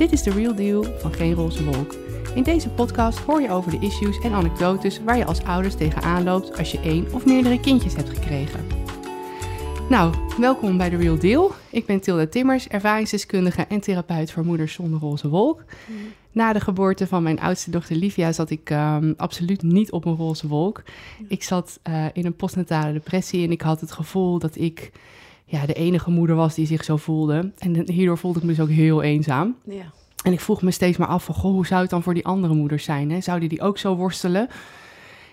Dit is de Real Deal van Geen Roze Wolk. In deze podcast hoor je over de issues en anekdotes waar je als ouders tegenaan loopt als je één of meerdere kindjes hebt gekregen. Nou, welkom bij de Real Deal. Ik ben Tilda Timmers, ervaringsdeskundige en therapeut voor moeders zonder roze wolk. Na de geboorte van mijn oudste dochter Livia zat ik ehm, absoluut niet op een roze wolk. Ik zat eh, in een postnatale depressie en ik had het gevoel dat ik ja, de enige moeder was die zich zo voelde. En hierdoor voelde ik me dus ook heel eenzaam. Ja. En ik vroeg me steeds maar af van, goh, hoe zou het dan voor die andere moeders zijn? Hè? Zouden die ook zo worstelen?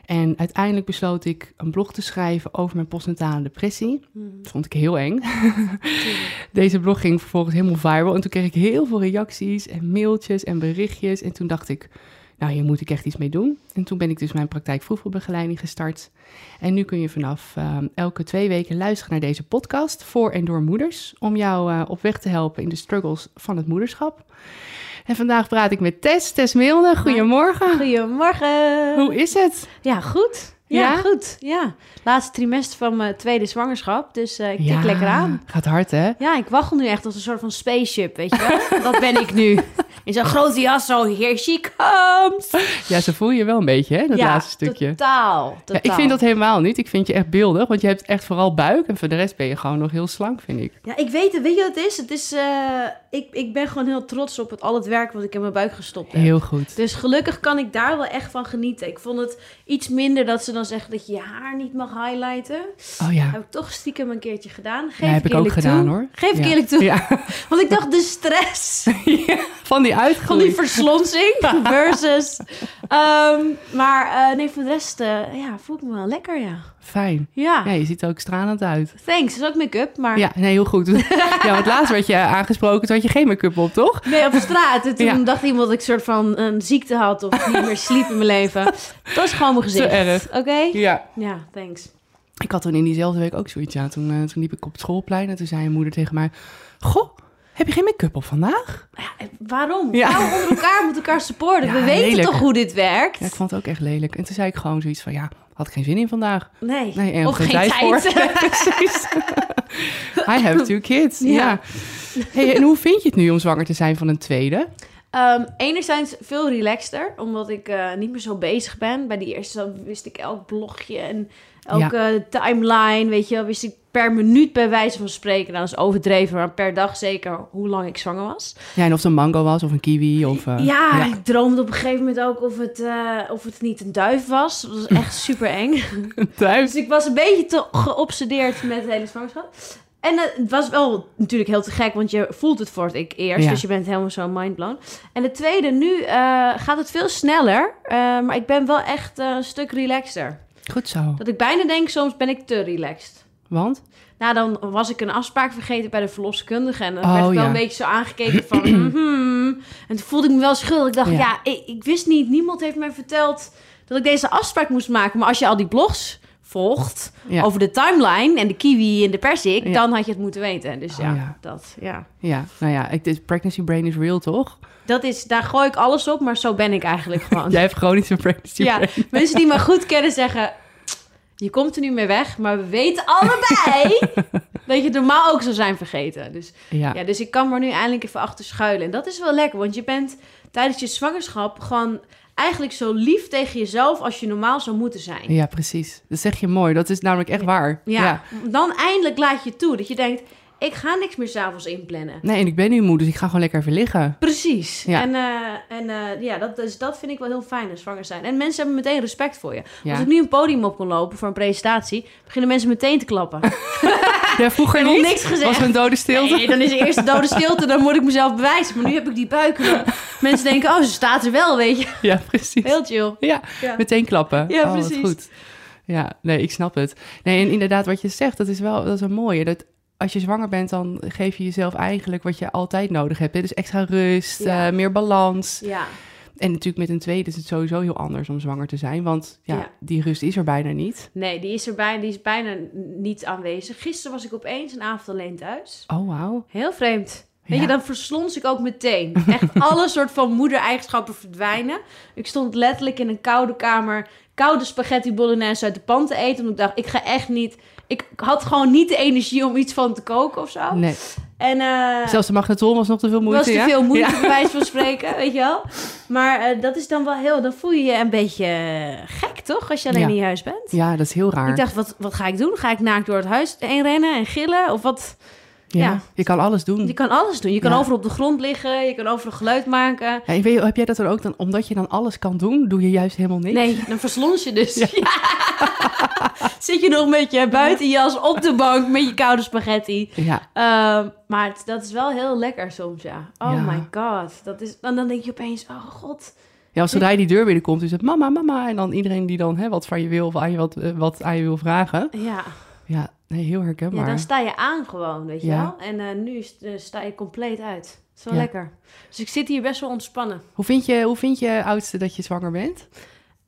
En uiteindelijk besloot ik een blog te schrijven over mijn postnatale depressie. Dat vond ik heel eng. Deze blog ging vervolgens helemaal viral. En toen kreeg ik heel veel reacties en mailtjes en berichtjes. En toen dacht ik, nou, hier moet ik echt iets mee doen. En toen ben ik dus mijn praktijk vroegvoetbegeleiding gestart. En nu kun je vanaf uh, elke twee weken luisteren naar deze podcast voor en door moeders. Om jou uh, op weg te helpen in de struggles van het moederschap. En vandaag praat ik met Tess, Tess Milne. Goedemorgen. Goedemorgen. Hoe is het? Ja, goed. Ja, Ja? goed. Ja. Laatste trimester van mijn tweede zwangerschap, dus eh, ik tik lekker aan. Gaat hard, hè? Ja, ik waggel nu echt als een soort van spaceship, weet je wel? Dat ben ik nu. In zo'n grote jas, zo, here she comes. Ja, ze voel je wel een beetje, hè? Dat ja, laatste stukje. totaal, Ja, totaal. ik vind dat helemaal niet. Ik vind je echt beeldig, want je hebt echt vooral buik. En voor de rest ben je gewoon nog heel slank, vind ik. Ja, ik weet het. Weet je wat het is? Het is, eh, ik, ik ben gewoon heel trots op het, al het werk wat ik in mijn buik gestopt heb. Heel goed. Dus gelukkig kan ik daar wel echt van genieten. Ik vond het iets minder dat ze dan zeggen dat je je haar niet mag highlighten. Oh ja. Heb ik toch stiekem een keertje gedaan. Geef Ja, heb ik ook gedaan, toe. hoor. Geef ik eerlijk toe. Ja. Want ik dacht, de stress Van die van uitgroei. die verslonsing versus... Ehm, maar eh, nee, voor de rest eh, ja, voel ik me wel lekker, ja. Fijn. Ja, Ja, je ziet er ook stralend uit. thanks. Dat is ook make-up, maar... Ja, nee, heel goed. Ja, want laatst werd je aangesproken, toen had je geen make-up op, toch? Nee, op straat. En toen Ja. dacht iemand dat ik soort van een ziekte had of niet meer sliep in mijn leven. Dat is gewoon mijn gezicht. Te erg. Oké? Ja. Ja, thanks. Ik had toen in diezelfde week ook zoiets aan. Toen, eh, toen liep ik op het schoolplein en toen zei een moeder tegen mij... Goh, heb je geen make-up op vandaag? Ja, waarom? Ja. Waarom onder elkaar moeten elkaar supporten? Ja, We weten lelijk. toch hoe dit werkt? Ja, ik vond het ook echt lelijk. En toen zei ik gewoon zoiets van, ja, had ik geen zin in vandaag. Nee. Nee, en of geen tijd voor. precies. I have two kids. Ja. Ja. Hey, en hoe vind je het nu om zwanger te zijn van een tweede? Ehm, enerzijds veel relaxter, omdat ik eh, niet meer zo bezig ben. Bij die eerste wist ik elk blogje en elke timeline, weet je wel, wist ik per minuut bij wijze van spreken. Nou, dat is overdreven, maar per dag zeker hoe lang ik zwanger was. Ja, en of het een mango was of een kiwi of... eh, ja, ik droomde op een gegeven moment ook of het, eh, of het niet een duif was. Dat was echt super eng. Dus ik was een beetje te geobsedeerd met het hele zwangerschap. En eh, het was wel natuurlijk heel te gek, want je voelt het voor het ik eerst. Ja. Dus je bent helemaal zo mindblown. En de tweede, nu eh, gaat het veel sneller. eh, maar ik ben wel echt eh, een stuk relaxter. Goed zo. Dat ik bijna denk, soms ben ik te relaxed. Want? Nou, dan was ik een afspraak vergeten bij de verloskundige. En dan Oh, werd ik wel ja. een beetje zo aangekeken van... mhm. En toen voelde ik me wel schuldig. Ik dacht, Ja. ja, ik, ik wist niet. Niemand heeft mij verteld dat ik deze afspraak moest maken. Maar als je al die blogs volgt Ja. over de timeline en de kiwi en de persik... Dan had je het moeten weten. Dus Oh, ja, dat, ja. Ja, nou ja, ik, pregnancy brain is real, toch? Dat is, daar gooi ik alles op, maar zo ben ik eigenlijk gewoon. Jij hebt chronische pregnancy ja, brain. mensen die me goed kennen zeggen... Je komt er nu mee weg, maar we weten allebei dat je het normaal ook zou zijn vergeten. Dus Ja. Ja, dus ik kan er nu eindelijk even achter schuilen. En dat is wel lekker, want je bent tijdens je zwangerschap gewoon eigenlijk zo lief tegen jezelf als je normaal zou moeten zijn. ja, precies. Dat zeg je mooi. Dat is namelijk echt waar. Ja, dan eindelijk laat je toe dat je denkt, ik ga niks meer s'avonds inplannen. Nee, en ik ben nu moe, dus ik ga gewoon lekker even liggen. Precies. Ja. En, eh, en eh, ja, dat, dus dat vind ik wel heel fijn, als zwanger zijn. En mensen hebben meteen respect voor je. Ja. Als ik nu een podium op kon lopen voor een presentatie, beginnen mensen meteen te klappen. Ja, vroeger niet. niks gezegd. Was een dode stilte? Nee, dan is er eerst de dode stilte, dan moet ik mezelf bewijzen. Maar nu heb ik die buik. en dan- Mensen denken, oh, ze staat er wel, weet je. Ja, precies. Heel chill. Ja, Ja. meteen klappen. Ja, oh, precies. goed. Ja, nee, ik snap het. Nee, en inderdaad, wat je zegt, dat is wel dat is een mooie. Dat als je zwanger bent, dan geef je jezelf eigenlijk wat je altijd nodig hebt. hè. Dus extra rust, Ja. eh, meer balans. Ja, En natuurlijk met een tweede is het sowieso heel anders om zwanger te zijn. Want ja, Ja. die rust is er bijna niet. nee, die is er bijna, die is bijna niet aanwezig. Gisteren was ik opeens een avond alleen thuis. Oh, wauw. Heel vreemd. Weet Ja. je, dan verslons ik ook meteen. Echt alle soort van moedereigenschappen verdwijnen. Ik stond letterlijk in een koude kamer koude spaghetti bolognese uit de pan te eten. Omdat ik dacht, ik ga echt niet... Ik had gewoon niet de energie om iets van te koken of zo. Nee. En, uh, Zelfs de magnetron was nog te veel moeite, was te ja? veel moeite, Ja. bij wijze van spreken, weet je wel. Maar eh, dat is dan wel heel... Dan voel je je een beetje eh, gek, toch? Als je alleen Ja. in huis bent. Ja, dat is heel raar. Ik dacht, wat, wat ga ik doen? Ga ik naakt door het huis heen rennen en gillen? Of wat? ja. ja. Je kan alles doen. Je kan alles doen. Je kan Ja. overal op de grond liggen. Je kan overal geluid maken. Ja, en weet je, heb jij dat dan ook dan, omdat je dan alles kan doen, doe je juist helemaal niks? Nee, dan verslons je dus. Ja. Zit je nog met je buitenjas op de bank met je koude spaghetti. Ja, Ehm, maar het- dat is wel heel lekker soms, ja. Oh Ja. my god. Dat is, en dan denk je opeens, oh god. ja als zodra je die deur binnenkomt, is het mama, mama. En dan iedereen die dan hè, wat van je wil of aan je wat, eh, wat aan je wil vragen. Ja, Ja, nee, heel ja herkenbaar. dan sta je aan gewoon, weet je Ja. wel. En eh, nu eh, sta je compleet uit. Dat is wel Ja. lekker. Dus ik zit hier best wel ontspannen. Hoe vind je, hoe vind je oudste dat je zwanger bent?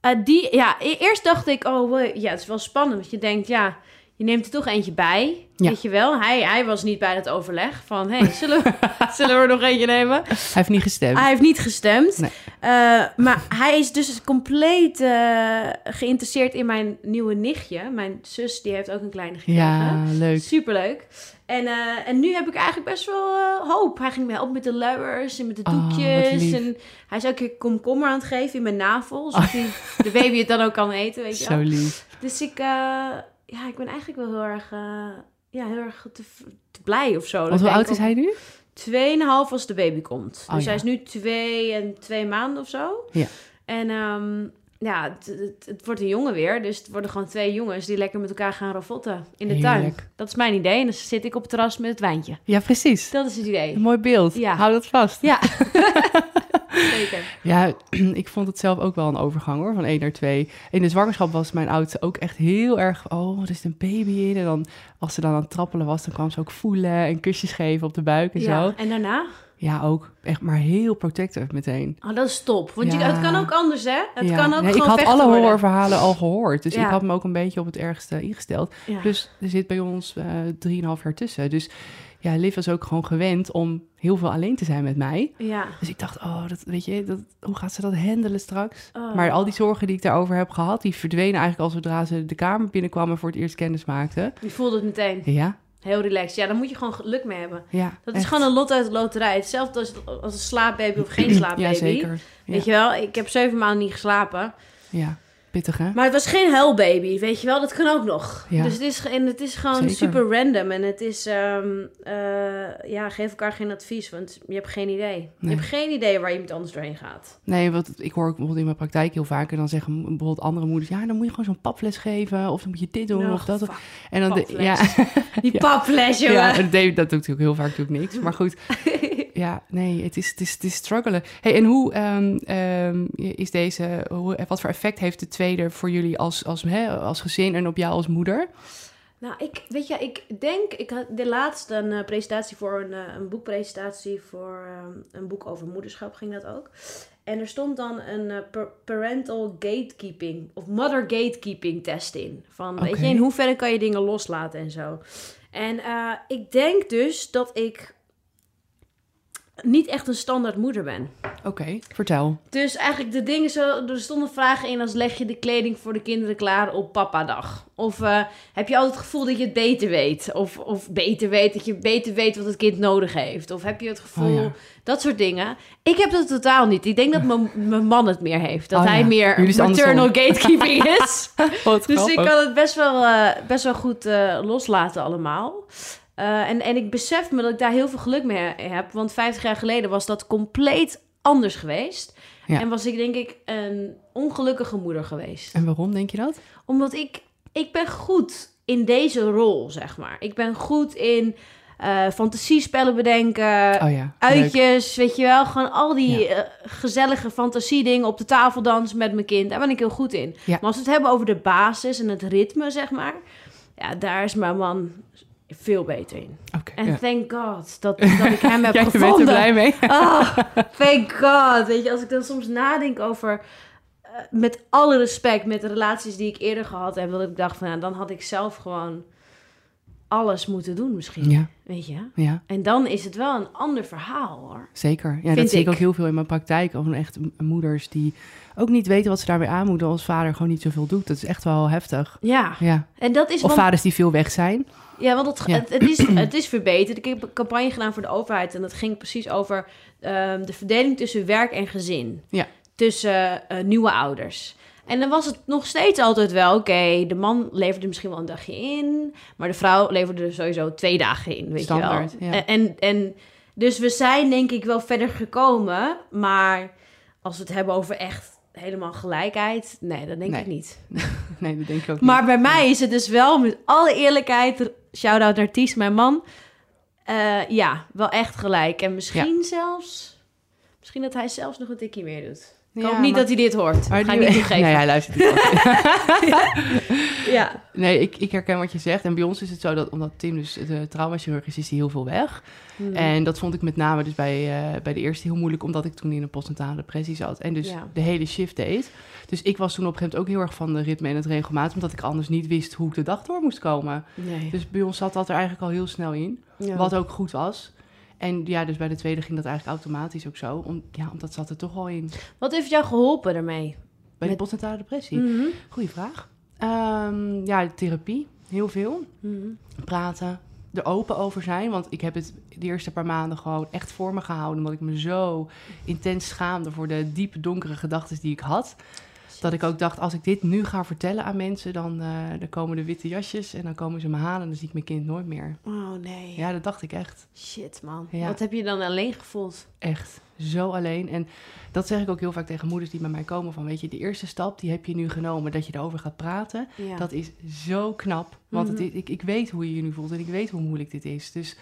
Eh, die, ja, e- eerst dacht ik, oh wow, ja, het is wel spannend. Want je denkt, ja, je neemt er toch eentje bij. Ja. Weet je wel, hij, hij was niet bij het overleg van, hey, zullen, we, zullen we er nog eentje nemen? Hij heeft niet gestemd. Hij heeft niet gestemd. Nee. Eh, maar hij is dus compleet eh, geïnteresseerd in mijn nieuwe nichtje. Mijn zus, die heeft ook een kleine gekregen. ja, leuk. Superleuk. En, eh, en nu heb ik eigenlijk best wel eh, hoop. Hij ging me helpen met de luiers en met de Oh, doekjes. en hij is ook een komkommer aan het geven in mijn navel. Zodat de baby het dan ook kan eten, weet je Zo lief. Dus ik, eh, ja, ik ben eigenlijk wel heel erg, ja, heel erg te, te blij of zo. Want hoe oud is hij nu? Tweeënhalf als de baby komt. Oh, dus ja. hij is nu twee en twee maanden of zo. Ja. En ehm, ja, het, het, het wordt een jongen weer. Dus het worden gewoon twee jongens die lekker met elkaar gaan ravotten in de tuin. Dat is mijn idee. En dan zit ik op het terras met het wijntje. Ja, precies. Dat is het Een idee. mooi beeld. Ja. Hou dat vast. Ja. Zeker. Ja, ik vond het zelf ook wel een overgang hoor, van 1 naar 2. In de zwangerschap was mijn oudste ook echt heel erg, oh, er is een baby in. En dan, als ze dan aan het trappelen was, dan kwam ze ook voelen en kusjes geven op de buik en Ja. zo. En daarna? Ja, ook echt maar heel protective meteen. Oh, dat is top. Want je, het kan ook anders, hè? Het Ja. kan ook Nee, gewoon ik had alle worden. horrorverhalen al gehoord, dus Ja. ik had me ook een beetje op het ergste ingesteld. Dus er zit bij ons eh drieënhalf jaar tussen. Dus ja, Liv was ook gewoon gewend om heel veel alleen te zijn met mij. ja. Dus ik dacht, oh, dat, weet je, dat, hoe gaat ze dat handelen straks? Oh. Maar al die zorgen die ik daarover heb gehad, die verdwenen eigenlijk al zodra ze de kamer binnenkwamen voor het eerst kennis maakten. Je voelde het meteen. Ja, Heel relaxed. Ja, daar moet je gewoon geluk mee hebben. ja. Dat is gewoon een lot uit de loterij. Hetzelfde als, als een slaapbaby of geen slaapbaby. Ja, zeker. Weet je wel, ik heb zeven maanden niet geslapen. Ja, pittig hè? Maar het was geen huilbaby, weet je wel. Dat kan ook nog. Ja. Dus het is, en het is gewoon Zeker. super random. En het is, ehm, eh, ja, geef elkaar geen advies. Want je hebt geen idee. Nee. Je hebt geen idee waar iemand anders doorheen gaat. Nee, wat ik hoor ook bijvoorbeeld in mijn praktijk heel vaak. En dan zeggen bijvoorbeeld andere moeders, ja, dan moet je gewoon zo'n papfles geven. Of dan moet je dit doen Nou, of dat. En dan, de, ja, Die papfles, jongen. ja, en David, dat doet natuurlijk heel vaak natuurlijk niks. Maar goed, ja, nee, het is, het is, het is struggelen. Hey, en hoe ehm, ehm, is deze, hoe, wat voor effect heeft de tweede voor jullie als, als, hè, als gezin en op jou als moeder? Nou, ik, weet je, ik denk, ik had de laatste een eh, presentatie voor een, eh, een boekpresentatie voor ehm, een boek over moederschap ging dat ook. En er stond dan een eh, pa- parental gatekeeping of mother gatekeeping test in. Van, weet je, in hoeverre kan je dingen loslaten en zo. En ik denk dus dat ik niet echt een standaard moeder ben. Oké, vertel. Dus eigenlijk de dingen zo, er stonden vragen in als leg je de kleding voor de kinderen klaar op papadag? Of eh, heb je altijd het gevoel dat je het beter weet? Of, of beter weet, dat je beter weet wat het kind nodig heeft? Of heb je het gevoel, Oh ja. dat soort dingen. Ik heb dat totaal niet. Ik denk dat mijn man het meer heeft. Dat Oh hij ja. meer Jullie zijn maternal gatekeeping is. Dus ik kan het best wel, eh, best wel goed eh, loslaten allemaal. Eh, en, en ik besef me dat ik daar heel veel geluk mee heb. Want 50 jaar geleden was dat compleet anders geweest. Ja. En was ik denk ik een ongelukkige moeder geweest. En waarom denk je dat? Omdat ik, ik ben goed in deze rol, zeg maar. Ik ben goed in eh, fantasiespellen bedenken. Oh ja, leuk. Uitjes, weet je wel. Gewoon al die eh, gezellige fantasiedingen op de tafel dansen met mijn kind. Daar ben ik heel goed in. Ja. Maar als we het hebben over de basis en het ritme, zeg maar. Ja, daar is mijn man veel beter in. Oké, En ja. thank God dat, dat ik hem heb Jij bent er gevonden. blij mee? Oh, thank God. Weet je, als ik dan soms nadenk over... eh, met alle respect, met de relaties die ik eerder gehad heb... dat ik dacht van, ja, dan had ik zelf gewoon... alles moeten doen misschien. Ja, Weet je? ja. En dan is het wel een ander verhaal hoor. Zeker. Ja, dat zie ik ook heel veel in mijn praktijk. Gewoon echt moeders die ook niet weten wat ze daarmee aan moeten als vader gewoon niet zoveel doet. Dat is echt wel heftig. Ja, Ja. en dat is Of want, vaders die veel weg zijn. Ja, want het, Ja. Het, het, is, het is verbeterd. Ik heb een campagne gedaan voor de overheid en dat ging precies over ehm, de verdeling tussen werk en gezin. Ja. Tussen eh, nieuwe ouders. En dan was het nog steeds altijd wel, oké, de man leverde misschien wel een dagje in, maar de vrouw leverde er sowieso twee dagen in, weet Standaard, je wel. ja. En, en, dus we zijn denk ik wel verder gekomen, maar als we het hebben over echt helemaal gelijkheid, nee, dat denk Nee. ik niet. Nee, dat denk ik ook Maar niet. bij mij is het dus wel, met alle eerlijkheid, shout-out naar Ties, mijn man, eh, ja, wel echt gelijk. En misschien zelfs, misschien dat hij zelfs nog een tikje meer doet. Ik Ja, hoop niet maar- dat hij dit hoort. Maar Ga ik niet toegeven. Nee, hij luistert niet. Ja. Nee, ik, ik herken wat je zegt. En bij ons is het zo dat, omdat Tim dus de traumachirurg is, is hij heel veel weg. Hmm. En dat vond ik met name dus bij, eh, bij de eerste heel moeilijk, omdat ik toen in een postnatale depressie zat. En dus Ja. de hele shift deed. Dus ik was toen op een gegeven moment ook heel erg van de ritme en het regelmaat, omdat ik anders niet wist hoe ik de dag door moest komen. Nee. Dus bij ons zat dat er eigenlijk al heel snel in, Ja. wat ook goed was. En ja, dus bij de tweede ging dat eigenlijk automatisch ook zo. Om, ja, omdat zat er toch al in. Wat heeft jou geholpen daarmee? Bij Met- de postnatale depressie. Mhm. Goeie vraag. Ehm, ja, therapie. Heel veel. Mhm. praten, er open over zijn. Want ik heb het de eerste paar maanden gewoon echt voor me gehouden. Omdat ik me zo intens schaamde voor de diepe donkere gedachten die ik had. Dat ik ook dacht, als ik dit nu ga vertellen aan mensen, dan, eh, dan komen de witte jasjes en dan komen ze me halen en dan zie ik mijn kind nooit meer. Oh nee. Ja, dat dacht ik echt. Shit man. Ja. Wat heb je dan alleen gevoeld? Echt. Zo alleen. En dat zeg ik ook heel vaak tegen moeders die bij mij komen van, weet je, de eerste stap die heb je nu genomen, dat je erover gaat praten. Ja. Dat is zo knap. Want Mhm. ik, ik weet hoe je je nu voelt en ik weet hoe moeilijk dit is. Dus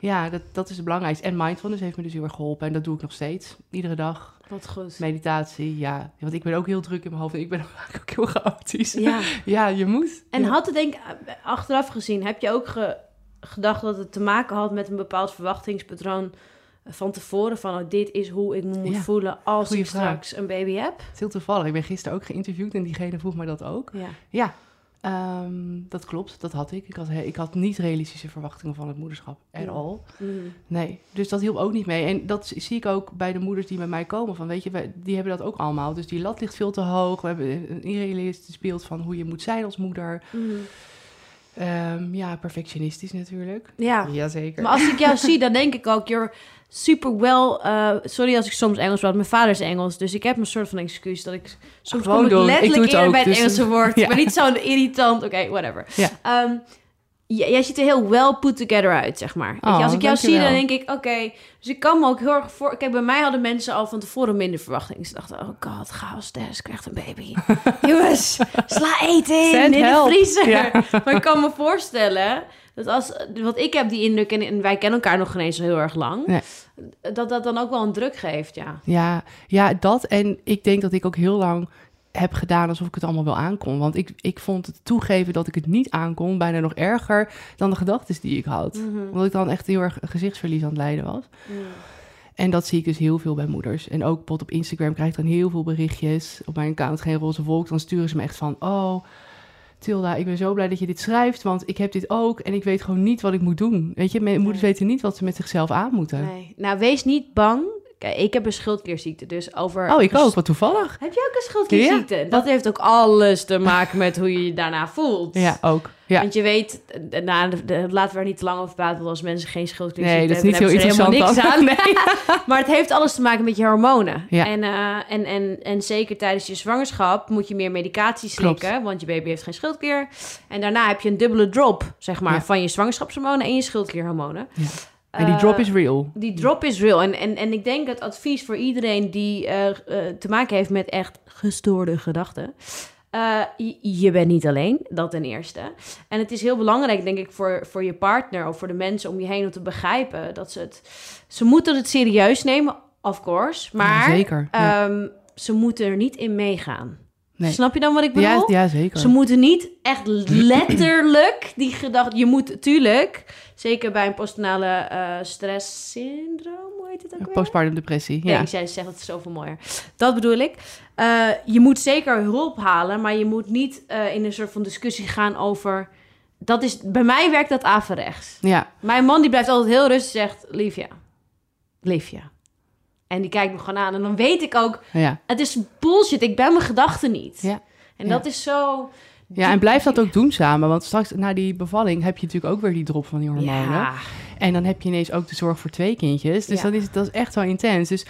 ja, dat, dat is het belangrijkste. En mindfulness heeft me dus heel erg geholpen. En dat doe ik nog steeds. Iedere dag. Wat goed. Meditatie, ja. Want ik ben ook heel druk in mijn hoofd. En ik ben ook heel chaotisch. Ja. Ja, je moet. En Ja. had het denk ik, eh, achteraf gezien, heb je ook ge- gedacht dat het te maken had met een bepaald verwachtingspatroon van tevoren? Van oh, dit is hoe ik me moet Ja. voelen als ik vraag. straks een baby heb? Het is heel toevallig. Ik ben gisteren ook geïnterviewd en diegene vroeg mij dat ook. Ja. Ja, ehm, dat klopt. Dat had ik. Ik had, ik had niet realistische verwachtingen van het moederschap. At Ja. all. Mhm. Nee, dus dat hielp ook niet mee. En dat zie ik ook bij de moeders die bij mij komen. Van, weet je, wij- die hebben dat ook allemaal. Dus die lat ligt veel te hoog. We hebben een irrealistisch beeld van hoe je moet zijn als moeder. Mhm. Ehm, ja, perfectionistisch natuurlijk. Ja. Jazeker. Maar als ik jou zie, dan denk ik ook, you're super well... eh, sorry als ik soms Engels praat, mijn vader is Engels. Dus ik heb een soort van excuus dat ik... Soms Gewoon kom ik. Ik letterlijk doe het eerder ook, bij het dus- Engelse woord. Ja. Maar niet zo'n irritant, oké, whatever. Ja. Ehm, jij ziet er heel well put together uit, zeg maar. Je, Oh, als ik jou zie, dan denk ik, oké... dus ik kan me ook heel erg voor... Kijk, bij mij hadden mensen al van tevoren minder verwachtingen. Ze dachten, oh god, chaos, Tess krijgt een baby. Jongens, sla eten in, Send in de vriezer. Ja. Maar ik kan me voorstellen dat als... Want ik heb die indruk, en, en wij kennen elkaar nog geen eens zo heel erg lang... Nee. dat dat dan ook wel een druk geeft, ja. Ja, ja, dat. En ik denk dat ik ook heel lang heb gedaan alsof ik het allemaal wel aankon. Want ik, ik vond het toegeven dat ik het niet aankon bijna nog erger dan de gedachten die ik had. Mhm. Omdat ik dan echt heel erg gezichtsverlies aan het lijden was. En dat zie ik dus heel veel bij moeders. En ook pot op Instagram krijg ik dan heel veel berichtjes. Op mijn account Geen Roze Wolk. Dan sturen ze me echt van... Oh, Tilda, ik ben zo blij dat je dit schrijft. Want ik heb dit ook. En ik weet gewoon niet wat ik moet doen. Weet je, moeders Nee. weten niet wat ze met zichzelf aan moeten. Nee. Nou, wees niet bang. Kijk, ik heb een schildklierziekte, dus over... Oh, ik ook. Wat toevallig. Heb je ook een schildklierziekte? Dat heeft ook alles te maken met hoe je je daarna voelt. Ja, ook. Ja. Want je weet, eh, nou, de- laten we er niet te lang over praten, want als mensen geen schildklierziekte Nee, dat is niet hebben, heel er interessant helemaal niks aan. maar het heeft alles te maken met je hormonen. Ja. En, eh, en, en, en zeker tijdens je zwangerschap moet je meer medicatie Klopt. slikken, want je baby heeft geen schildklier. En daarna heb je een dubbele drop, zeg maar, Ja. van je zwangerschapshormonen en je schildklierhormonen. En die drop Eh, is real. die drop is real. En, en, en ik denk het advies voor iedereen die eh, eh, te maken heeft met echt gestoorde gedachten. je, je bent niet alleen, dat ten eerste. En het is heel belangrijk, denk ik, voor, voor je partner of voor de mensen om je heen om te begrijpen dat ze het. Ze moeten het serieus nemen, of course. Maar Ja, zeker. Ja. ehm, ze moeten er niet in meegaan. Nee. Snap je dan wat ik bedoel? Ja, ja, zeker. Ze moeten niet echt letterlijk die gedachte... Je moet, tuurlijk, zeker bij een postnatale eh stresssyndroom, hoe heet het ook weer? Postpartum depressie. Ja. Ja. ik zei, zeg het zoveel mooier. Dat bedoel ik. Eh, je moet zeker hulp halen, maar je moet niet eh, in een soort van discussie gaan over... dat is, bij mij werkt dat averechts. Ja, Mijn man die blijft altijd heel rustig zegt, Liefja, Liefja. En die kijkt me gewoon aan. En dan weet ik ook, ja. het is bullshit. Ik ben mijn gedachten niet. Ja. En Ja. dat is zo... Ja, en blijf dat ook doen samen. Want straks na die bevalling heb je natuurlijk ook weer die drop van die hormonen. Ja, En dan heb je ineens ook de zorg voor twee kindjes. Dus Ja. dat, is, dat is echt wel intens. Dus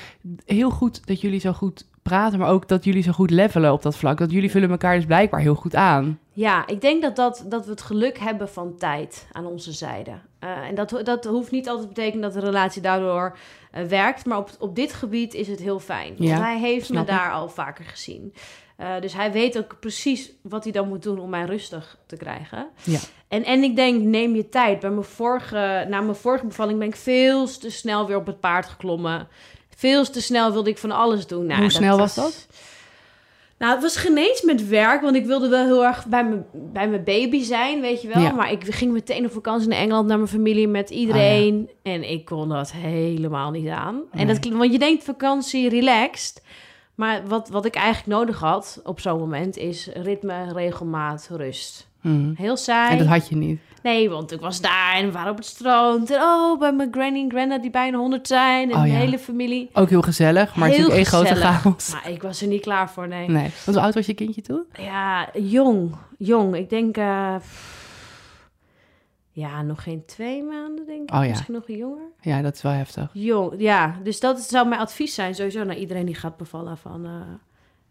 heel goed dat jullie zo goed praten, maar ook dat jullie zo goed levelen op dat vlak. Dat jullie vullen elkaar dus blijkbaar heel goed aan. ja ik denk dat, dat, dat we het geluk hebben van tijd aan onze zijde. Eh, en dat, dat hoeft niet altijd te betekenen dat de relatie daardoor eh, werkt. Maar op, op dit gebied is het heel fijn. Ja, Want hij heeft me ik. daar al vaker gezien. Eh, dus hij weet ook precies wat hij dan moet doen om mij rustig te krijgen. Ja. En, en ik denk, neem je tijd. Bij mijn vorige, na mijn vorige bevalling ben ik veel te snel weer op het paard geklommen. Veel te snel wilde ik van alles doen. Nou, Hoe snel was dat? Nou, het was geen eens met werk, want ik wilde wel heel erg bij mijn, bij mijn baby zijn, weet je wel. Ja. Maar ik ging meteen op vakantie naar Engeland, naar mijn familie, met iedereen. En ik kon dat helemaal niet aan. En dat, want je denkt vakantie, relaxed. Maar wat, wat ik eigenlijk nodig had op zo'n moment is ritme, regelmaat, rust. Mhm. Heel saai. En dat had je niet. Nee, want ik was daar en we waren op het strand. En oh, bij mijn granny en grandad die bijna 100 zijn. En Oh, de ja. hele familie. Ook heel gezellig, maar Heel natuurlijk één grote chaos. Maar ik was er niet klaar voor, nee. Nee. Want hoe oud was je kindje toen? Ja, jong. Jong. Ik denk... eh, ja, nog geen twee maanden, denk ik. Oh ja. Misschien nog jonger. Ja, dat is wel heftig. Jong, ja. Dus dat zou mijn advies zijn sowieso naar iedereen die gaat bevallen. Van, eh,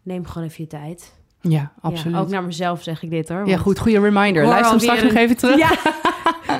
neem gewoon even je tijd. Ja, absoluut. Ja, ook naar mezelf zeg ik dit hoor. Ja, goed. Goede reminder. Luister hem straks nog even terug. Ja.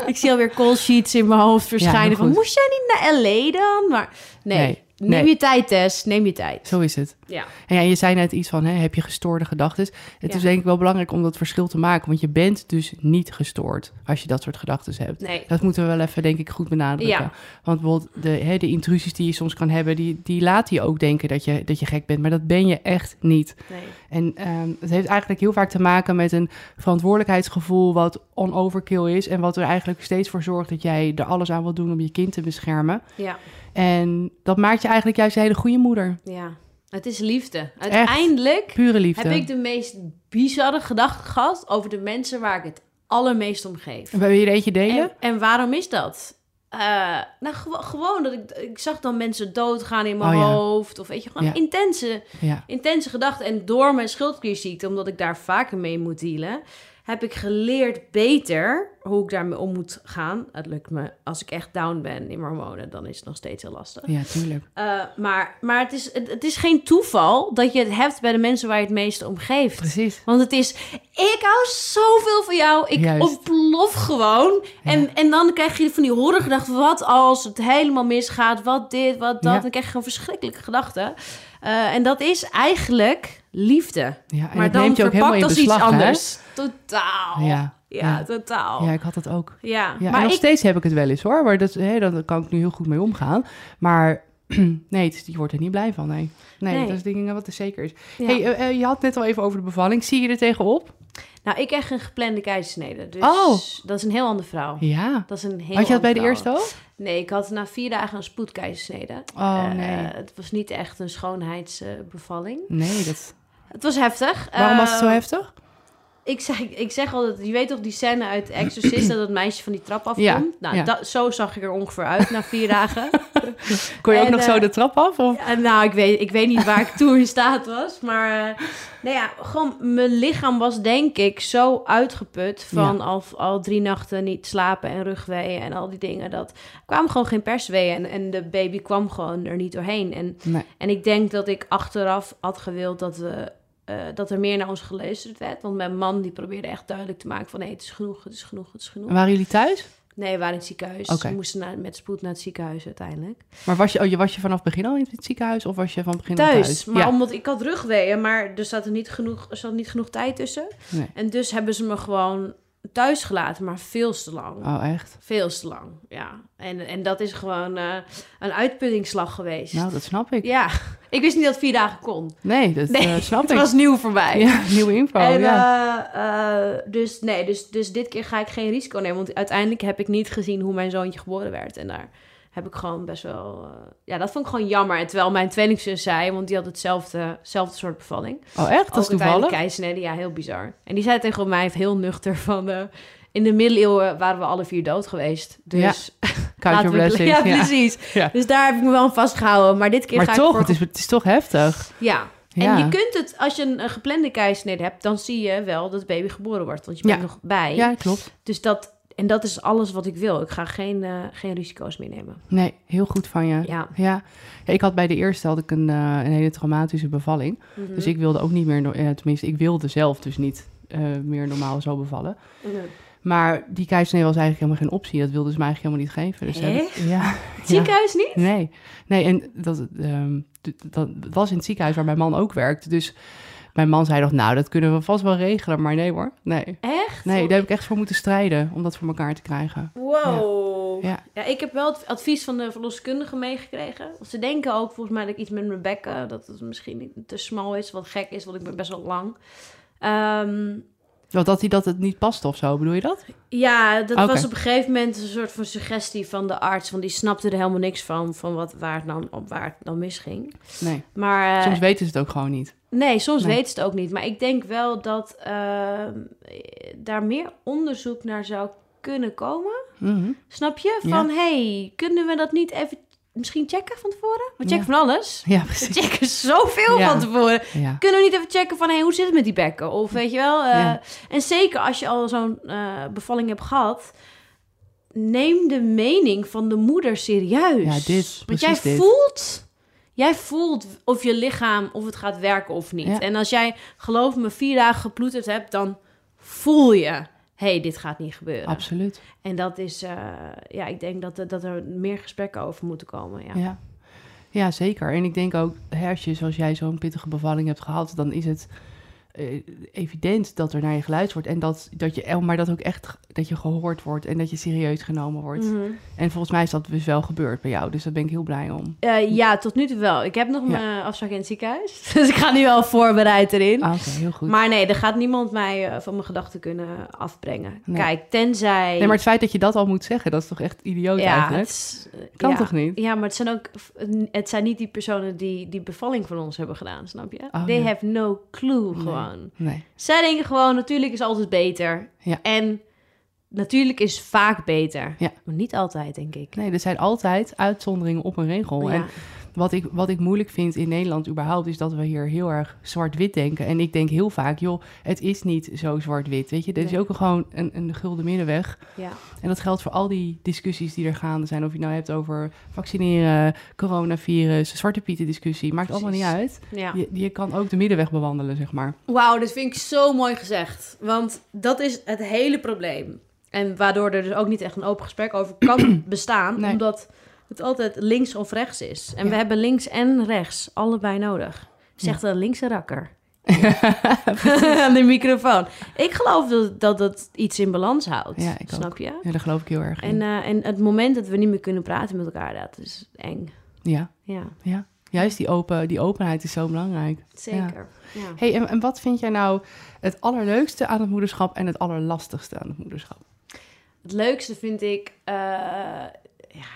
ik zie alweer call sheets in mijn hoofd verschijnen. van, moest jij niet naar L.A. dan? Maar nee, Nee, neem nee. je tijd, Tess. Neem je tijd. Zo is het. Ja. En ja, je zei net iets van, hè, heb je gestoorde gedachten? Het Ja. is denk ik wel belangrijk om dat verschil te maken. Want je bent dus niet gestoord als je dat soort gedachten hebt. Nee. Dat moeten we wel even, denk ik, goed benadrukken. Ja. Want bijvoorbeeld de, hè, de intrusies die je soms kan hebben... die, die laten je ook denken dat je, dat je gek bent. Maar dat ben je echt niet. Nee. En ehm, het heeft eigenlijk heel vaak te maken met een verantwoordelijkheidsgevoel... wat on-overkill is en wat er eigenlijk steeds voor zorgt... dat jij er alles aan wil doen om je kind te beschermen. Ja. En dat maakt je eigenlijk juist een hele goede moeder. Ja. Het is liefde. Uiteindelijk Pure liefde. heb ik de meest bizarre gedachten gehad over de mensen waar ik het allermeest om geef. Wil je er eentje delen? En, en waarom is dat? Eh, nou, gewo- gewoon dat ik, ik zag dan mensen doodgaan in mijn Oh ja. hoofd. Of weet je, gewoon Ja. intense, Ja. intense gedachten. En door mijn schildklierziekte, omdat ik daar vaker mee moet dealen, heb ik geleerd beter hoe ik daarmee om moet gaan. Het lukt me als ik echt down ben in mijn hormonen, dan is het nog steeds heel lastig. Ja, tuurlijk. Eh, maar maar het, is, het, het is geen toeval dat je het hebt bij de mensen waar je het meeste om geeft. Precies. Want het is, ik hou zoveel van jou. Ik Juist. ontplof gewoon. En, en dan krijg je van die horrorgedachten. Wat als het helemaal misgaat? Wat dit, wat dat? Ja. Dan krijg je gewoon verschrikkelijke gedachten. Eh, en dat is eigenlijk liefde. Ja, maar dan neemt je ook helemaal in als iets beslag, hè? anders. Totaal. Ja. Ja, Ja. totaal. Ja, ik had dat ook. Ja, maar nog ik... steeds heb ik het wel eens hoor. Maar dat, hè, daar kan ik nu heel goed mee omgaan. Maar nee, het, je wordt er niet blij van. Nee, nee, Nee. dat is dingen wat er zeker is. ja. Hey, eh, eh, je had net al even over de bevalling. Zie je er tegenop? Nou, ik krijg een geplande keizersnede. Dus Oh. dat is een heel andere vrouw. Ja. Dat is een heel Had je dat bij de eerste ook? Nee, ik had na vier dagen een spoedkeizersnede. Oh Eh, nee. het was niet echt een schoonheidsbevalling. Nee, dat... het was heftig. waarom was het zo Eh, heftig? Ik zeg, ik zeg altijd, je weet toch die scène uit Exorcist... dat dat meisje van die trap afkomt? Ja, nou, ja. dat- zo zag ik er ongeveer uit na vier dagen. Kon je ook nog zo eh, de trap af? Of? Ja, nou, ik weet, ik weet niet waar ik toen in staat was. Maar uh, nou ja, gewoon mijn lichaam was denk ik zo uitgeput... van al, al drie nachten niet slapen en rugweeën en al die dingen. Dat kwamen gewoon geen persweeën en, en de baby kwam gewoon er niet doorheen. En Nee. En ik denk dat ik achteraf had gewild dat, we, eh, dat er meer naar ons geluisterd werd. Want mijn man die probeerde echt duidelijk te maken van... nee, het is genoeg, het is genoeg, het is genoeg. En waren jullie thuis? Nee, we waren in het ziekenhuis. Oké. We moesten naar, met spoed naar het ziekenhuis uiteindelijk. Maar was je, oh, je, was je vanaf het begin al in het ziekenhuis? Of was je van het begin al Thuis, thuis? maar ja. omdat ik had rugweeën, maar er zat er niet genoeg, er zat niet genoeg tijd tussen. Nee. En dus hebben ze me gewoon thuis gelaten, maar veel te lang. Oh, echt? Veel te lang, ja. En, en dat is gewoon eh, een uitputtingsslag geweest. Nou, dat snap ik. Ja, ik wist niet dat het vier dagen kon. Nee, dat Nee, eh, snap Het ik. was nieuw voor mij. Ja, nieuwe info. En, ja. eh, dus nee, dus, dus dit keer ga ik geen risico nemen. Want uiteindelijk heb ik niet gezien hoe mijn zoontje geboren werd. En daar heb ik gewoon best wel... eh, ja, dat vond ik gewoon jammer. En terwijl mijn tweelingzus zei, want die had hetzelfde, hetzelfde soort bevalling. oh, echt? Dat is toevallig? keizersnede, ja, heel bizar. En die zei tegen mij heel nuchter van... eh, in de middeleeuwen waren we alle vier dood geweest. Dus Count we- blessings. Ja, precies. Ja. Dus daar heb ik me wel aan vastgehouden. Maar dit keer Maar ga toch, ik voor... het is, het is toch heftig. Ja. Ja. En je kunt het, als je een, een geplande keizersnede hebt, dan zie je wel dat het baby geboren wordt. Want je bent Ja. nog bij. Ja, klopt. Dus dat, en dat is alles wat ik wil. Ik ga geen, eh, geen risico's meer nemen. Nee, heel goed van je. Ja. Ja. Ja, ik had bij de eerste had ik een, eh, een hele traumatische bevalling. Mhm. Dus ik wilde ook niet meer, no- tenminste, ik wilde zelf dus niet eh, meer normaal zo bevallen. Mhm. Maar die keizersnee was eigenlijk helemaal geen optie. Dat wilden ze mij eigenlijk helemaal niet geven. Dus Echt? ja, Het ziekenhuis niet? nee. Nee, en dat, ehm, d- dat was in het ziekenhuis waar mijn man ook werkt. Dus mijn man zei nog, nou, dat kunnen we vast wel regelen. Maar nee hoor, nee. Echt? Nee, daar heb ik echt voor moeten strijden om dat voor elkaar te krijgen. Wow. Ja. Ja. ik heb wel het advies van de verloskundige meegekregen. Ze denken ook volgens mij dat ik iets met mijn bekken, dat het misschien niet te smal is, wat gek is, want ik ben best wel lang. Ehm, Want dat hij dat het niet past of zo, bedoel je dat? ja, dat was op een gegeven moment een soort van suggestie van de arts, want die snapte er helemaal niks van, van wat, waar, het dan, op waar het dan misging. Nee. Maar eh, Soms weten ze het ook gewoon niet. Nee, soms Nee. weten ze het ook niet. Maar ik denk wel dat ehm, daar meer onderzoek naar zou kunnen komen. Mhm. Snap je? Ja. Van, hey, kunnen we dat niet even misschien checken van tevoren? We checken Ja. van alles. Ja, We precies. checken zoveel Ja. van tevoren. Kunnen we niet even checken van, hey, hoe zit het met die bekken? Of weet je wel? eh. En zeker als je al zo'n eh, bevalling hebt gehad... Neem de mening van de moeder serieus. Ja, dit, Want jij dit. voelt... Jij voelt of je lichaam, of het gaat werken of niet. Ja. En als jij, geloof me, vier dagen geploeterd hebt... dan voel je, hey, dit gaat niet gebeuren. Absoluut. En dat is, eh, ja, ik denk dat, er- dat er meer gesprekken over moeten komen. Ja. Ja. ja, zeker. En ik denk ook, hè, als je zoals jij zo'n pittige bevalling hebt gehad, dan is het eh, evident dat er naar je geluisterd wordt. En dat, dat je, maar dat ook echt dat je gehoord wordt en dat je serieus genomen wordt. Mhm. En volgens mij is dat dus wel gebeurd bij jou. Dus daar ben ik heel blij om. Eh, ja, tot nu toe wel. Ik heb nog Ja. mijn afspraak in het ziekenhuis. Dus ik ga nu wel voorbereid erin. Ah, Oké, heel goed. Maar nee, er gaat niemand mij eh, van mijn gedachten kunnen afbrengen. Nee. Kijk, tenzij... nee, maar het feit dat je dat al moet zeggen, dat is toch echt idioot ja, eigenlijk? het is, eh, Kan ja. toch niet? Ja, maar het zijn ook... Het zijn niet die personen die die bevalling van ons hebben gedaan, snap je? Oh, They have no clue gewoon. Nee. Zij denken gewoon, natuurlijk is altijd beter. Ja. En natuurlijk is vaak beter. Ja. Maar niet altijd, denk ik. Nee, er zijn altijd uitzonderingen op een regel. Ja. En wat ik, wat ik moeilijk vind in Nederland überhaupt, is dat we hier heel erg zwart-wit denken. En ik denk heel vaak, joh, het is niet zo zwart-wit. Weet je, er is Nee. ook gewoon een, een gulden middenweg. ja. En dat geldt voor al die discussies die er gaande zijn. Of je nou hebt over vaccineren, coronavirus, zwarte pieten discussie. Maakt allemaal niet uit. ja. Je, je kan ook de middenweg bewandelen, zeg maar. Wauw, dat vind ik zo mooi gezegd. Want dat is het hele probleem. En waardoor er dus ook niet echt een open gesprek over kan bestaan. Nee. Omdat het altijd links of rechts is. En Ja. we hebben links en rechts allebei nodig. Zegt een linkse rakker. Aan de microfoon. Ik geloof dat, dat iets in balans houdt. Ja, ik snap ook. je? Ja, daar geloof ik heel erg in. En, eh, en het moment dat we niet meer kunnen praten met elkaar, dat is eng. ja, Ja, ja. Juist die, open, die openheid is zo belangrijk. zeker. Ja. hey, en, en wat vind jij nou het allerleukste aan het moederschap en het allerlastigste aan het moederschap? Het leukste vind ik, eh, ja,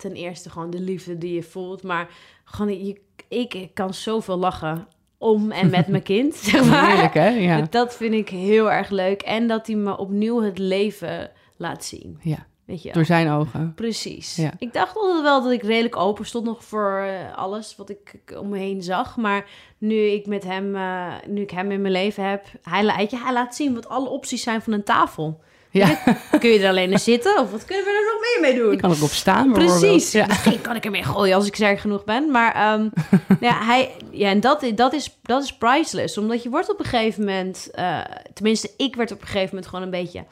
ten eerste gewoon de liefde die je voelt. Maar gewoon, je, ik, ik kan zoveel lachen om en met mijn kind, zeg maar. Heerlijk, hè? Ja. Dat vind ik heel erg leuk. En dat hij me opnieuw het leven laat zien. ja, Weet je? door zijn ogen. Precies. Ja. Ik dacht altijd wel dat ik redelijk open stond nog voor eh, alles wat ik om me heen zag. Maar nu ik met hem, eh, nu ik hem in mijn leven heb, hij, je, hij laat zien wat alle opties zijn van een tafel. Ja, Kun je er alleen in zitten of wat kunnen we er nog meer mee doen? je kan erop staan bijvoorbeeld. Precies. Ja. Misschien kan ik ermee gooien als ik sterk genoeg ben. Maar ehm, ja, hij, ja, en dat, dat, is, dat is priceless. Omdat je wordt op een gegeven moment... eh, tenminste, ik werd op een gegeven moment gewoon een beetje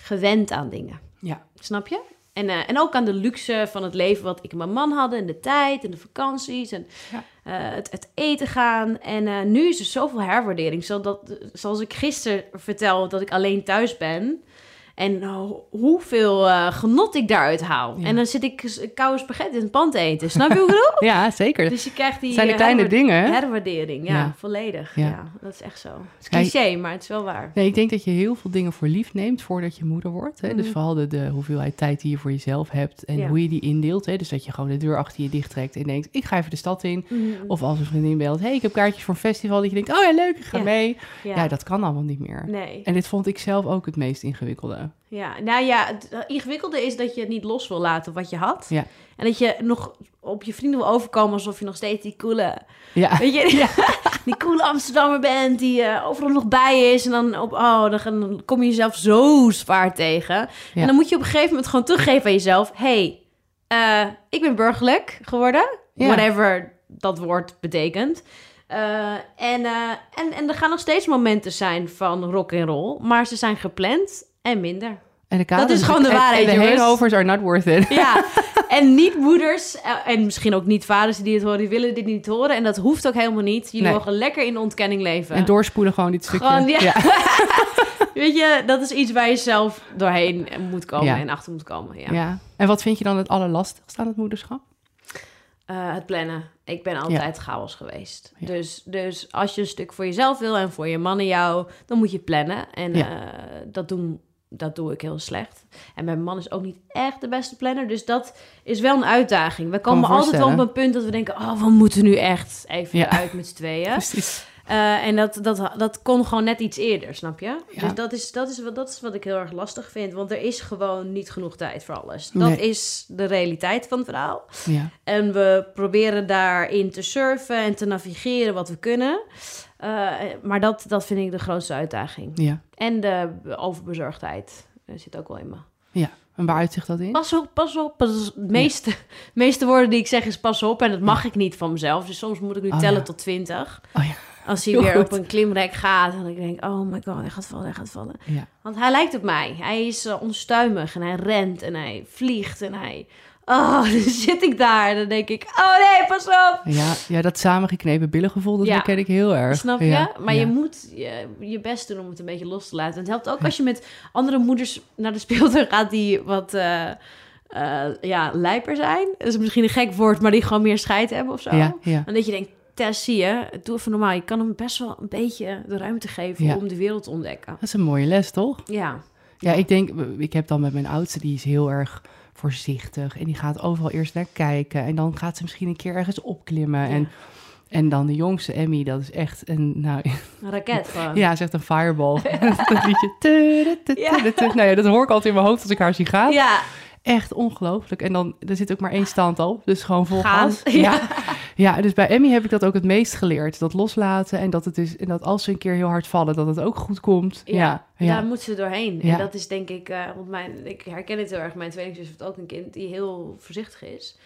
gewend aan dingen. Ja. Snap je? En, eh, en ook aan de luxe van het leven wat ik en mijn man hadden. En de tijd en de vakanties en Ja. eh, het, het eten gaan. En nu is er zoveel herwaardering. Zodat, zoals ik gisteren vertel dat ik alleen thuis ben... En ho- hoeveel eh, genot ik daaruit haal. Ja. En dan zit ik koude spaghetti in het pand te eten. Snap je hoe ik bedoel? ja, zeker. Dus je krijgt die Het zijn de eh, kleine dingen, herwaardering. Ja, Ja. volledig. Ja. Ja. dat is echt zo. Het is cliché, maar het is wel waar. Nee, ik denk dat je heel veel dingen voor lief neemt voordat je moeder wordt. Hè? Dus Mhm. vooral de, de hoeveelheid tijd die je voor jezelf hebt en hoe je die indeelt. Hè? Dus dat je gewoon de deur achter je dicht trekt en denkt, ik ga even de stad in. Mhm. Of als een vriendin belt, hey, ik heb kaartjes voor een festival. Dat je denkt, oh ja, leuk, ik ga mee. ja. Ja. dat kan allemaal niet meer. Nee. En dit vond ik zelf ook het meest ingewikkelde. Ja. Ja, nou ja, het ingewikkelde is dat je het niet los wil laten wat je had. Ja. En dat je nog op je vrienden wil overkomen alsof je nog steeds die coole, Ja. weet je, die coole Amsterdammer bent die eh, overal nog bij is. En dan, op, oh, dan, kom je jezelf zo zwaar tegen. Ja. En dan moet je op een gegeven moment gewoon teruggeven aan jezelf. hey, eh, ik ben burgerlijk geworden. Ja. Whatever dat woord betekent. Eh, en, en, en er gaan nog steeds momenten zijn van rock en roll, maar ze zijn gepland en minder. En de Dat is gewoon de waarheid, En de hangovers are not worth it. Ja, en niet moeders eh, en misschien ook niet vaders die dit horen, die willen dit niet horen. En dat hoeft ook helemaal niet. Jullie Nee. mogen lekker in de ontkenning leven. En doorspoelen gewoon dit stukje. Gewoon, ja. ja. Weet je, dat is iets waar je zelf doorheen moet komen Ja. en achter moet komen. Ja. Ja. En wat vind je dan het allerlastigste aan het moederschap? Eh, het plannen. Ik ben altijd chaos geweest. Ja. Dus, dus als je een stuk voor jezelf wil en voor je man en jou, dan moet je plannen. En Ja. eh, dat, doen, dat doe ik heel slecht. En mijn man is ook niet echt de beste planner. Dus dat is wel een uitdaging. We komen altijd wel op een punt dat we denken... oh, we moeten nu echt even Ja. uit met z'n tweeën. Precies. Eh, en dat, dat, dat kon gewoon net iets eerder, snap je? Ja. Dus dat is, dat, is, wat, dat is wat ik heel erg lastig vind. Want er is gewoon niet genoeg tijd voor alles. Dat Nee. is de realiteit van het verhaal. Ja. En we proberen daarin te surfen en te navigeren wat we kunnen. Eh, maar dat, dat vind ik de grootste uitdaging. Ja. En de overbezorgdheid eh, zit ook wel in me. Ja. En waar uitzicht dat in? Pas op, pas op. Pas, het meeste, meeste woorden die ik zeg is pas op. En dat mag ik niet van mezelf. Dus soms moet ik nu Oh, tellen ja. tot 20. Oh ja. Als hij Heel weer goed. op een klimrek gaat. En ik denk, oh my god, hij gaat vallen, hij gaat vallen. Want hij lijkt op mij. Hij is eh, onstuimig en hij rent en hij vliegt en hij... Oh, dan zit ik daar. Dan denk ik, oh nee, pas op. Ja, ja, dat samengeknepen billengevoel, dat Ja. herken ik heel erg. Snap je? Ja, Maar ja. je moet je, je best doen om het een beetje los te laten. En het helpt ook als je met andere moeders naar de speeltuin gaat die wat eh, eh, ja, lijper zijn. Dat is misschien een gek woord, maar die gewoon meer scheid hebben of zo. En dat je denkt, Tess, zie je, doe even normaal. Je kan hem best wel een beetje de ruimte geven om de wereld te ontdekken. Dat is een mooie les, toch? Ja. Ja, ik denk, ik heb dan met mijn oudste, die is heel erg voorzichtig. En die gaat overal eerst naar kijken. En dan gaat ze misschien een keer ergens opklimmen. En, en dan de jongste, Emmy, dat is echt een, nou, Een raket gewoon. ja, ze is echt een fireball. dat liedje. Nou ja, dat hoor ik altijd in mijn hoofd als ik haar zie gaan. Ja, Echt ongelooflijk. En dan, er zit ook maar één stand op, dus gewoon vol Gaan. gas. Ja. ja, dus bij Emmy heb ik dat ook het meest geleerd. Dat loslaten en dat, het is, en dat als ze een keer heel hard vallen, dat het ook goed komt. ja, Ja, ja. daar moet ze doorheen. Ja. En dat is denk ik, eh, want mijn, ik herken het heel erg. Mijn tweelingzus heeft ook een kind die heel voorzichtig is.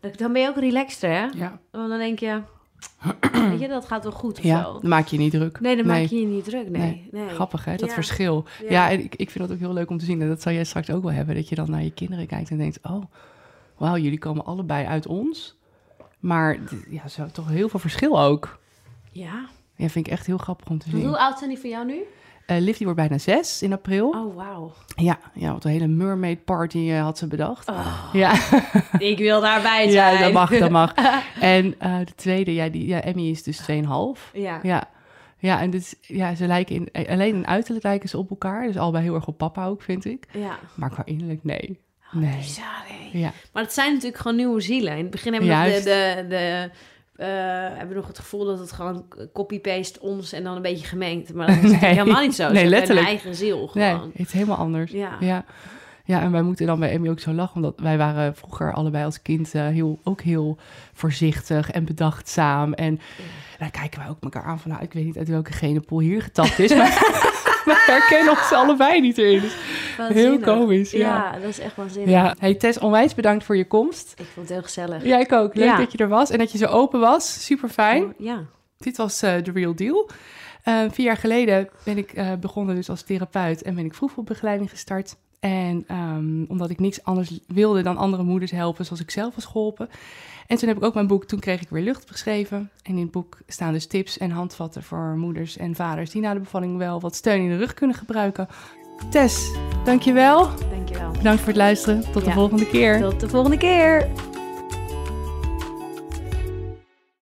Dan- Dan ben je ook relaxter, hè? ja. Want dan denk je, weet je, dat gaat wel goed of Ja, zo. dan maak je je niet druk. Nee, dan Nee. maak je je niet druk. Nee, Nee. nee. Grappig, hè? Dat Ja. verschil. Ja. Ja, en ik, ik vind dat ook heel leuk om te zien. En dat zal jij straks ook wel hebben. Dat je dan naar je kinderen kijkt en denkt... oh, wauw, jullie komen allebei uit ons. Maar ja, zo toch heel veel verschil ook. Ja. Ja, vind ik echt heel grappig om te zien. Hoe oud zijn die van jou nu? Eh Liv die wordt bijna zes in april. Oh, wauw. Ja, ja, wat een hele mermaid party eh, had ze bedacht. Oh, Ja. ik wil daarbij zijn. ja, dat mag, dat mag. En eh, de tweede, ja, die, ja, Emmy is dus 2,5. Ja. Ja. Ja, en dus, ja, ze lijken in, alleen in uiterlijk lijken ze op elkaar. Dus allebei heel erg op papa ook, vind ik. ja. Maar qua innerlijk, nee. Oh, Nee. bizar? Ja, Maar het zijn natuurlijk gewoon nieuwe zielen. In het begin hebben we de, de, de, eh, hebben we nog het gevoel dat het gewoon copy-paste ons en dan een beetje gemengd. Maar dat is Nee. helemaal niet zo. Ze Nee, hebben letterlijk. Een eigen ziel nee, gewoon. het is helemaal anders. Ja. Ja. Ja, en wij moeten dan bij Emmy ook zo lachen, omdat wij waren vroeger allebei als kind eh, heel, ook heel voorzichtig en bedachtzaam. En dan kijken wij ook elkaar aan van, nou, ik weet niet uit welke genepool hier getapt is, maar we herkennen ons allebei niet in. Dus Waanzinnig. komisch, ja. Ja, dat is echt waanzinnig. ja, hey Tess, onwijs bedankt voor je komst. Ik vond het heel gezellig. Ja, ik ook. Leuk dat je er was en dat je zo open was. Super fijn. Oh, Ja. Dit was eh The Real Deal. Eh, vier jaar geleden ben ik eh, begonnen dus als therapeut en ben ik vroegvoetbegeleiding gestart. En ehm, omdat ik niks anders wilde dan andere moeders helpen zoals ik zelf was geholpen. En toen heb ik ook mijn boek Toen kreeg ik weer lucht geschreven. En in het boek staan dus tips en handvatten voor moeders en vaders die na de bevalling wel wat steun in de rug kunnen gebruiken. Tess, dankjewel. Dankjewel. Bedankt voor het luisteren. Tot de Ja. volgende keer. Tot de volgende keer.